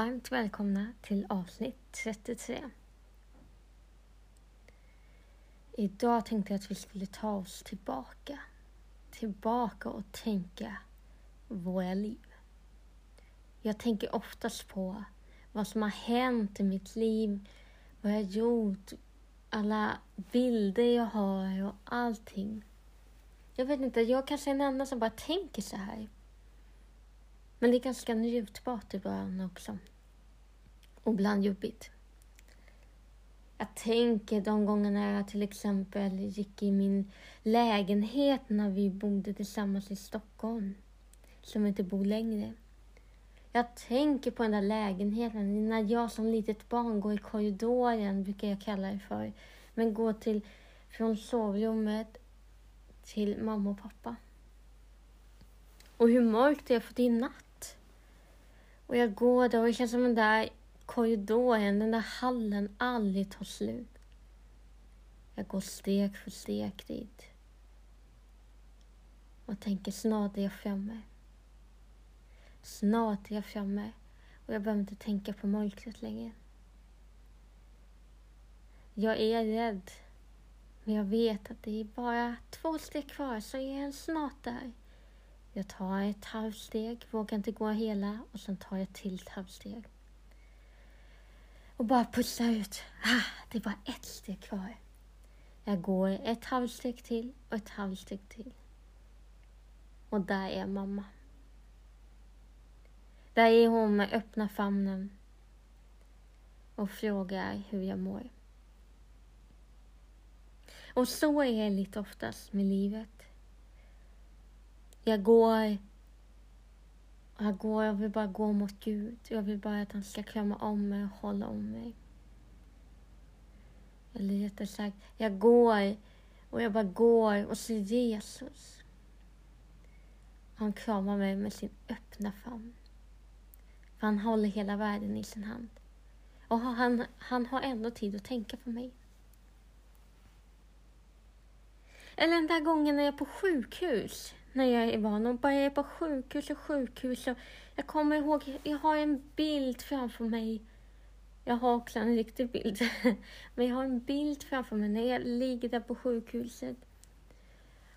Varmt välkomna till avsnitt 33. Idag tänkte jag att vi skulle ta oss tillbaka. Tillbaka och tänka våra liv. Jag tänker oftast på vad som har hänt i mitt liv, vad jag har gjort, alla bilder jag har och allting. Jag vet inte, jag kanske är den enda som bara tänker så här. Men det är ganska njutbart i början också. Och ibland jobbigt. Jag tänker de gångerna jag till exempel gick i min lägenhet när vi bodde tillsammans i Stockholm, som inte bor längre. Jag tänker på den där lägenheten när jag som litet barn går i korridoren, brukar jag kalla det för, men går till, från sovrummet till mamma och pappa. Och hur mörkt det är för det är natt. Och jag går där och det känns som den där korridoren, den där hallen aldrig tar slut. Jag går steg för steg dit. Och tänker snart är jag framme. Snart är jag framme och jag behöver inte tänka på mörkret längre. Jag är rädd, men jag vet att det är bara två steg kvar så är jag snart där. Jag tar ett halvsteg, vågar inte gå hela och sen tar jag ett till halvsteg. Och bara pussa ut. Ah, det är bara ett steg kvar. Jag går ett halvsteg till och ett halvsteg till. Och där är mamma. Där är hon med öppna famnen och frågar hur jag mår. Och så är det lite oftast med livet. Jag går jag går, jag vill bara gå mot Gud. Jag vill bara att han ska krama om mig och hålla om mig. Eller rättare sagt, jag går och jag bara går och ser Jesus. Han kramar mig med sin öppna famn. För han håller hela världen i sin hand. Och han, han har ändå tid att tänka på mig. Eller den där gången när jag är på sjukhus när jag är van och bara är på sjukhus och sjukhus. Och jag kommer ihåg, jag har en bild framför mig. Jag har också en riktig bild. Men jag har en bild framför mig när jag ligger där på sjukhuset.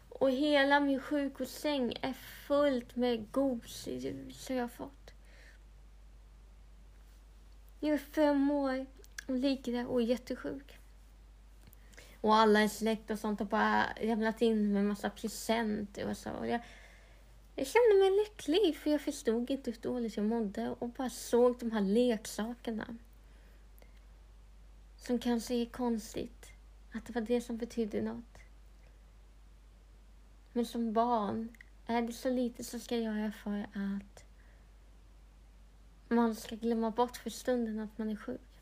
Och hela min sjukhussäng är fullt med gosedjur som jag har fått. Jag är fem år och ligger där och är jättesjuk. Och alla i släkt och sånt har bara lämnat in med massa presenter och så. Och jag, jag kände mig lycklig för jag förstod inte hur dåligt jag mådde och bara såg de här leksakerna. Som kanske är konstigt, att det var det som betydde något. Men som barn är det så lite som ska göra för att man ska glömma bort för stunden att man är sjuk.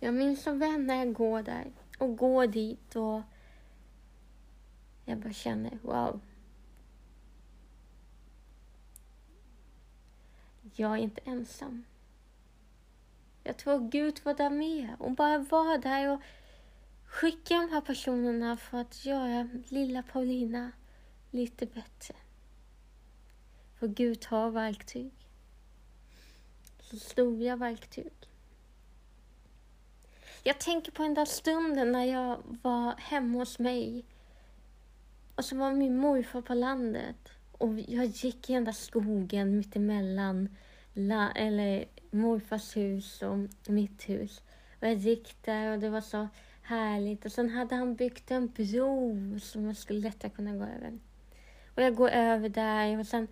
Jag minns så väl när jag går där och går dit och jag bara känner wow. Jag är inte ensam. Jag tror att Gud var där med och bara var där och skicka de här personerna för att göra lilla Paulina lite bättre. För Gud har verktyg. Så stora verktyg. Jag tänker på den där stunden när jag var hemma hos mig. Och så var min morfar på landet. Och jag gick i den där skogen mittemellan la, eller morfars hus och mitt hus. Och jag gick där och det var så härligt. Och sen hade han byggt en bro som jag skulle lättare kunna gå över. Och jag går över där och sen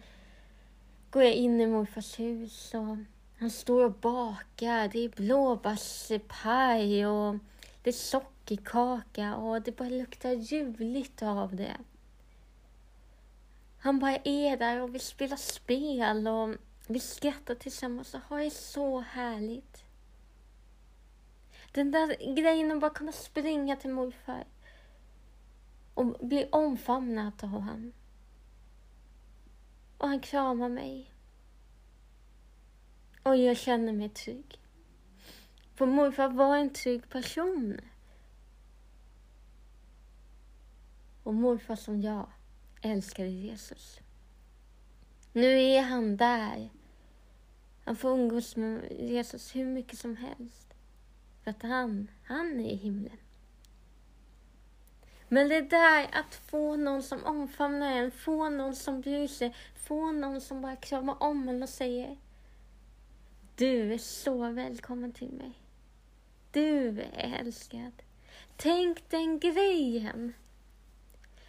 går jag in i morfars hus och han står och bakar. Det är blåbärspaj och det är sockerkaka och det bara luktar ljuvligt av det. Han bara är där och vill spela spel och vi skrattar tillsammans och har det så härligt. Den där grejen att bara kunna springa till morfar och bli omfamnad av honom. Och han kramar mig. Och jag känner mig trygg. För morfar var en trygg person. Och morfar som jag älskade Jesus. Nu är han där. Han får umgås med Jesus hur mycket som helst. För att han, han är i himlen. Men det där att få någon som omfamnar en, få någon som bryr sig, få någon som bara kramar om en och säger du är så välkommen till mig. Du är älskad. Tänk den grejen.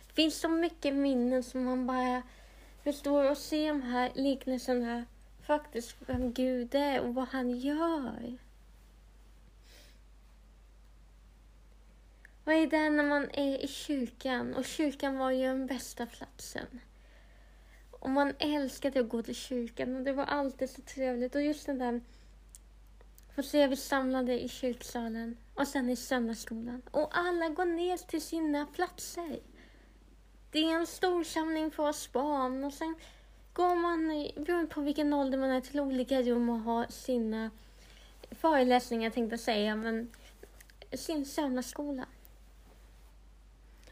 Det finns så mycket minnen som man bara förstår och ser de här liknelserna faktiskt vem Gud är och vad han gör. Vad är det när man är i kyrkan? Och kyrkan var ju den bästa platsen. Och man älskade att gå till kyrkan och det var alltid så trevligt. Och just den där Få se vi samlade i kyrksalen och sen i söndagsskolan. Och alla går ner till sina platser. Det är en stor samling för oss barn och sen går man, beroende på vilken ålder man är, till olika rum och har sina föreläsningar tänkte jag säga, men sin söndagsskola.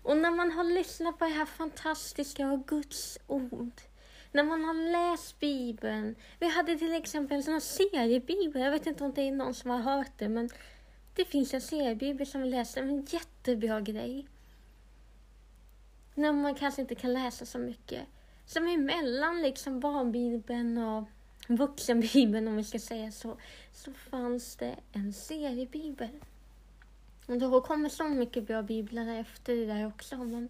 Och när man har lyssnat på det här fantastiska och Guds ord, när man har läst Bibeln. Vi hade till exempel en sån här seriebibel, jag vet inte om det är någon som har hört det, men det finns en seriebibel som vi läste, en jättebra grej. När man kanske inte kan läsa så mycket. Som emellan liksom barnbibeln och vuxenbibeln om vi ska säga så, så fanns det en seriebibel. Och då kommer så mycket bra biblar efter det där också. Men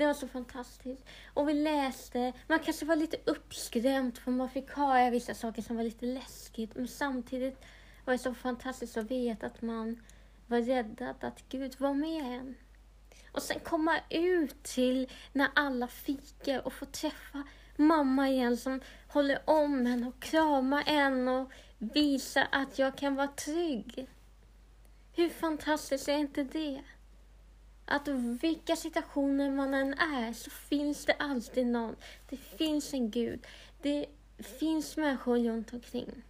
det var så fantastiskt. Och vi läste, man kanske var lite uppskrämd för man fick höra vissa saker som var lite läskigt. Men samtidigt var det så fantastiskt att veta att man var räddad, att Gud var med en. Och sen komma ut till när alla fikar och få träffa mamma igen som håller om en och kramar en och visar att jag kan vara trygg. Hur fantastiskt är inte det? Att vilka situationer man än är så finns det alltid någon. Det finns en Gud. Det finns människor runt omkring.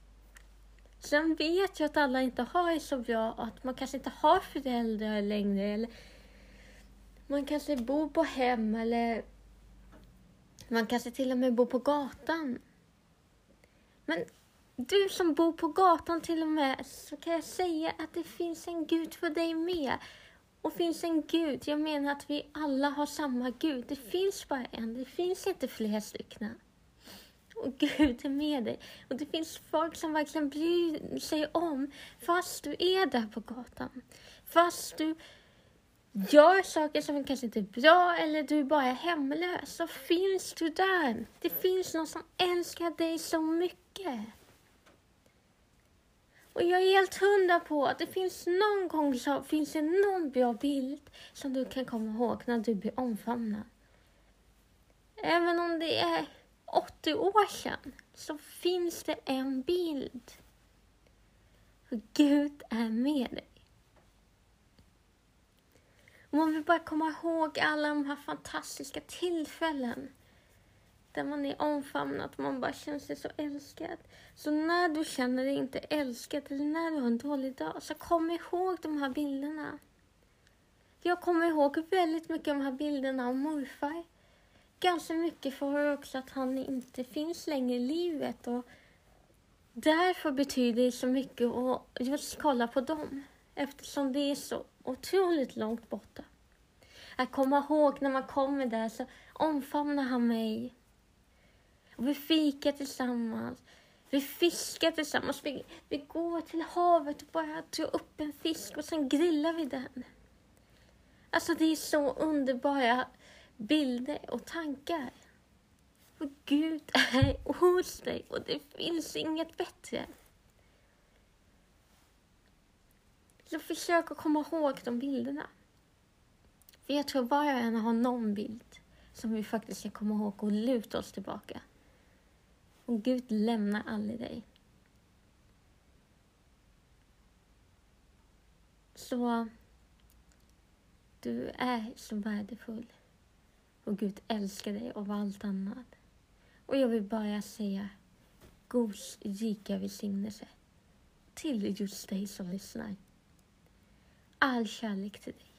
Sen vet jag att alla inte har det så bra och att man kanske inte har föräldrar längre. Eller man kanske bor på hem eller man kanske till och med bor på gatan. Men du som bor på gatan till och med, så kan jag säga att det finns en Gud för dig med. Och finns en Gud, jag menar att vi alla har samma Gud. Det finns bara en, det finns inte flera stycken. Och Gud är med dig. Och det finns folk som verkligen bryr sig om, fast du är där på gatan. Fast du gör saker som kanske inte är bra eller du bara är hemlös, så finns du där. Det finns någon som älskar dig så mycket. Och jag är helt hundra på att det finns någon gång så finns det någon bra bild som du kan komma ihåg när du blir omfamnad. Även om det är 80 år sedan så finns det en bild. För Gud är med dig. Och man vill bara komma ihåg alla de här fantastiska tillfällen där man är omfamnad, man bara känner sig så älskad. Så när du känner dig inte älskad eller när du har en dålig dag, så kom ihåg de här bilderna. Jag kommer ihåg väldigt mycket av de här bilderna av morfar. Ganska mycket för också att han inte finns längre i livet och därför betyder det så mycket att just kolla på dem eftersom det är så otroligt långt borta. Att komma ihåg när man kommer där så omfamnar han mig och vi fikar tillsammans. Vi fiskar tillsammans. Vi, vi går till havet och bara drar upp en fisk och sen grillar vi den. Alltså det är så underbara bilder och tankar. För Gud är hos dig och det finns inget bättre. Så försök att komma ihåg de bilderna. För jag tror var och en har någon bild som vi faktiskt ska komma ihåg och luta oss tillbaka. Och Gud lämnar aldrig dig. Så du är så värdefull. Och Gud älskar dig av allt annat. Och jag vill bara säga Guds rika välsignelse till just dig som lyssnar. All kärlek till dig.